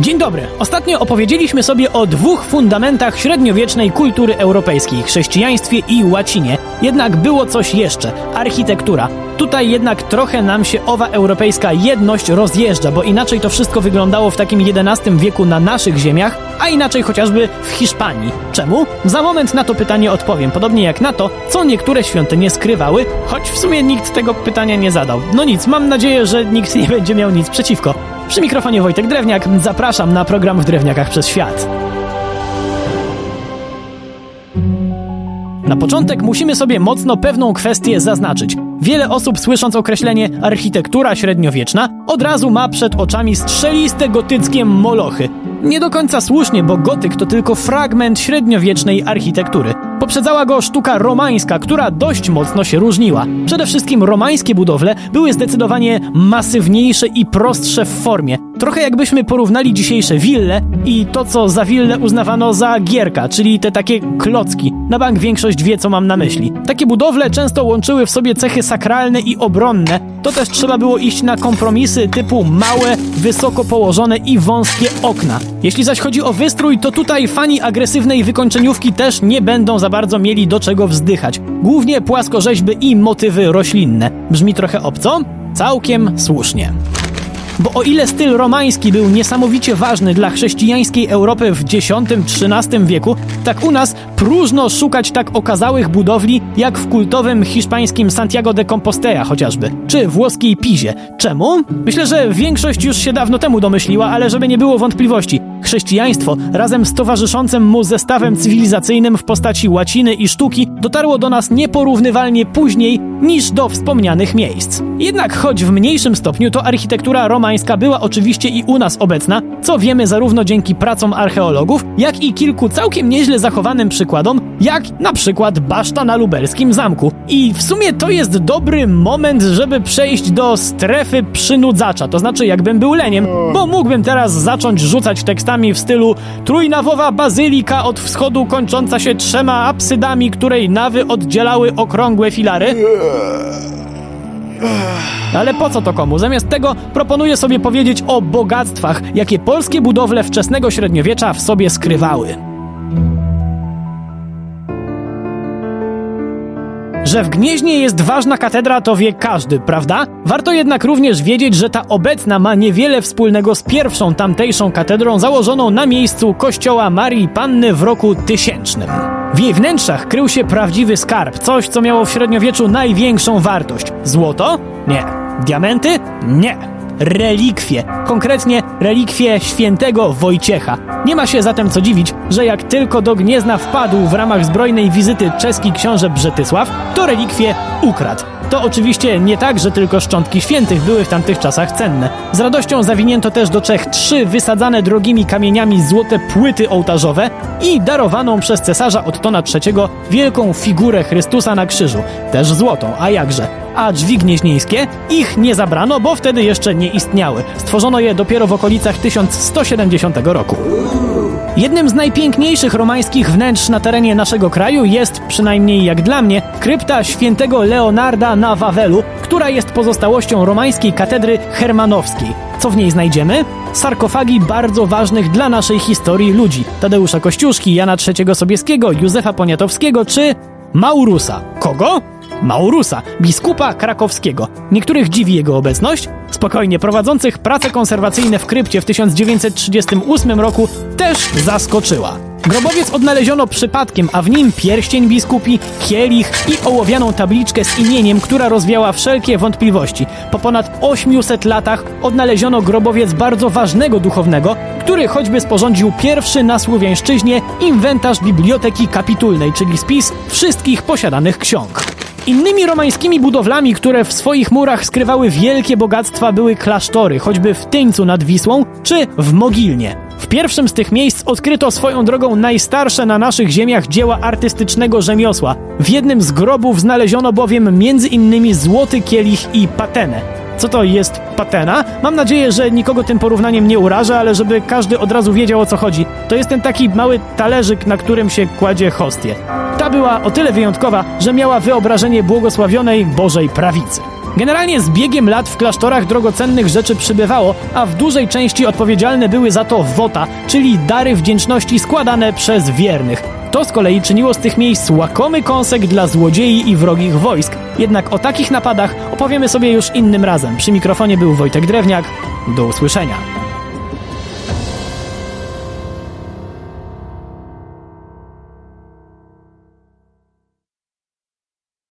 Dzień dobry. Ostatnio opowiedzieliśmy sobie o dwóch fundamentach średniowiecznej kultury europejskiej chrześcijaństwie i łacinie. Jednak było coś jeszcze architektura. Tutaj jednak trochę nam się owa europejska jedność rozjeżdża, bo inaczej to wszystko wyglądało w takim XI wieku na naszych ziemiach, a inaczej chociażby w Hiszpanii. Czemu? Za moment na to pytanie odpowiem, podobnie jak na to, co niektóre świątynie skrywały, choć w sumie nikt tego pytania nie zadał. No nic, mam nadzieję, że nikt nie będzie miał nic przeciwko. Przy mikrofonie Wojtek Drewniak, zapraszam na program w Drewniakach przez świat. Na początek musimy sobie mocno pewną kwestię zaznaczyć. Wiele osób słysząc określenie architektura średniowieczna od razu ma przed oczami strzeliste gotyckie molochy. Nie do końca słusznie, bo gotyk to tylko fragment średniowiecznej architektury. Poprzedzała go sztuka romańska, która dość mocno się różniła. Przede wszystkim romańskie budowle były zdecydowanie masywniejsze i prostsze w formie. Trochę jakbyśmy porównali dzisiejsze wille i to, co za willę uznawano za gierka, czyli te takie klocki. Na bank większość wie, co mam na myśli. Takie budowle często łączyły w sobie cechy sakralne i obronne. To też trzeba było iść na kompromisy typu małe, wysoko położone i wąskie okna. Jeśli zaś chodzi o wystrój, to tutaj fani agresywnej wykończeniówki też nie będą za bardzo mieli do czego wzdychać. Głównie płaskorzeźby i motywy roślinne. Brzmi trochę obco? Całkiem słusznie. Bo o ile styl romański był niesamowicie ważny dla chrześcijańskiej Europy w X-XIII wieku, tak u nas próżno szukać tak okazałych budowli jak w kultowym hiszpańskim Santiago de Compostela chociażby, czy włoskiej Pizie. Czemu? Myślę, że większość już się dawno temu domyśliła, ale żeby nie było wątpliwości. Chrześcijaństwo razem z towarzyszącym mu zestawem cywilizacyjnym w postaci łaciny i sztuki dotarło do nas nieporównywalnie później niż do wspomnianych miejsc. Jednak choć w mniejszym stopniu to architektura romańska była oczywiście i u nas obecna, co wiemy zarówno dzięki pracom archeologów, jak i kilku całkiem nieźle zachowanym przykładom, jak na przykład baszta na lubelskim zamku. I w sumie to jest dobry moment, żeby przejść do strefy przynudzacza, to znaczy jakbym był leniem, bo mógłbym teraz zacząć rzucać tekstami w stylu trójnawowa bazylika od wschodu kończąca się trzema apsydami, której nawy oddzielały okrągłe filary. Ale po co to komu? Zamiast tego proponuję sobie powiedzieć o bogactwach, jakie polskie budowle wczesnego średniowiecza w sobie skrywały. Że w Gnieźnie jest ważna katedra, to wie każdy, prawda? Warto jednak również wiedzieć, że ta obecna ma niewiele wspólnego z pierwszą tamtejszą katedrą założoną na miejscu kościoła Marii Panny w roku tysięcznym. W jej wnętrzach krył się prawdziwy skarb, coś co miało w średniowieczu największą wartość. Złoto? Nie. Diamenty? Nie relikwie, konkretnie relikwie świętego Wojciecha. Nie ma się zatem co dziwić, że jak tylko do Gniezna wpadł w ramach zbrojnej wizyty czeski książę Brzetysław, to relikwie ukradł. To oczywiście nie tak, że tylko szczątki świętych były w tamtych czasach cenne. Z radością zawinięto też do Czech trzy wysadzane drogimi kamieniami złote płyty ołtarzowe i darowaną przez cesarza Ottona III wielką figurę Chrystusa na krzyżu, też złotą, a jakże. A drzwi gnieźnieńskie? Ich nie zabrano, bo wtedy jeszcze nie istniały. Stworzono je dopiero w okolicach 1170 roku. Jednym z najpiękniejszych romańskich wnętrz na terenie naszego kraju jest, przynajmniej jak dla mnie, krypta świętego Leonarda na Wawelu, która jest pozostałością romańskiej katedry hermanowskiej. Co w niej znajdziemy? Sarkofagi bardzo ważnych dla naszej historii ludzi. Tadeusza Kościuszki, Jana III Sobieskiego, Józefa Poniatowskiego czy Maurusa. Kogo? Maurusa, biskupa krakowskiego. Niektórych dziwi jego obecność, spokojnie prowadzących prace konserwacyjne w krypcie w 1938 roku też zaskoczyła. Grobowiec odnaleziono przypadkiem, a w nim pierścień biskupi, kielich i ołowianą tabliczkę z imieniem, która rozwiała wszelkie wątpliwości. Po ponad 800 latach odnaleziono grobowiec bardzo ważnego duchownego, który choćby sporządził pierwszy na Słowiańszczyźnie inwentarz biblioteki kapitulnej, czyli spis wszystkich posiadanych ksiąg. Innymi romańskimi budowlami, które w swoich murach skrywały wielkie bogactwa, były klasztory, choćby w Tyńcu nad Wisłą czy w Mogilnie. W pierwszym z tych miejsc odkryto swoją drogą najstarsze na naszych ziemiach dzieła artystycznego rzemiosła. W jednym z grobów znaleziono bowiem innymi złoty kielich i patenę co to jest patena. Mam nadzieję, że nikogo tym porównaniem nie urażę, ale żeby każdy od razu wiedział o co chodzi. To jest ten taki mały talerzyk, na którym się kładzie hostię. Ta była o tyle wyjątkowa, że miała wyobrażenie błogosławionej Bożej prawicy. Generalnie z biegiem lat w klasztorach drogocennych rzeczy przybywało, a w dużej części odpowiedzialne były za to wota, czyli dary wdzięczności składane przez wiernych. To z kolei czyniło z tych miejsc łakomy kąsek dla złodziei i wrogich wojsk, jednak o takich napadach opowiemy sobie już innym razem. Przy mikrofonie był Wojtek Drewniak. Do usłyszenia.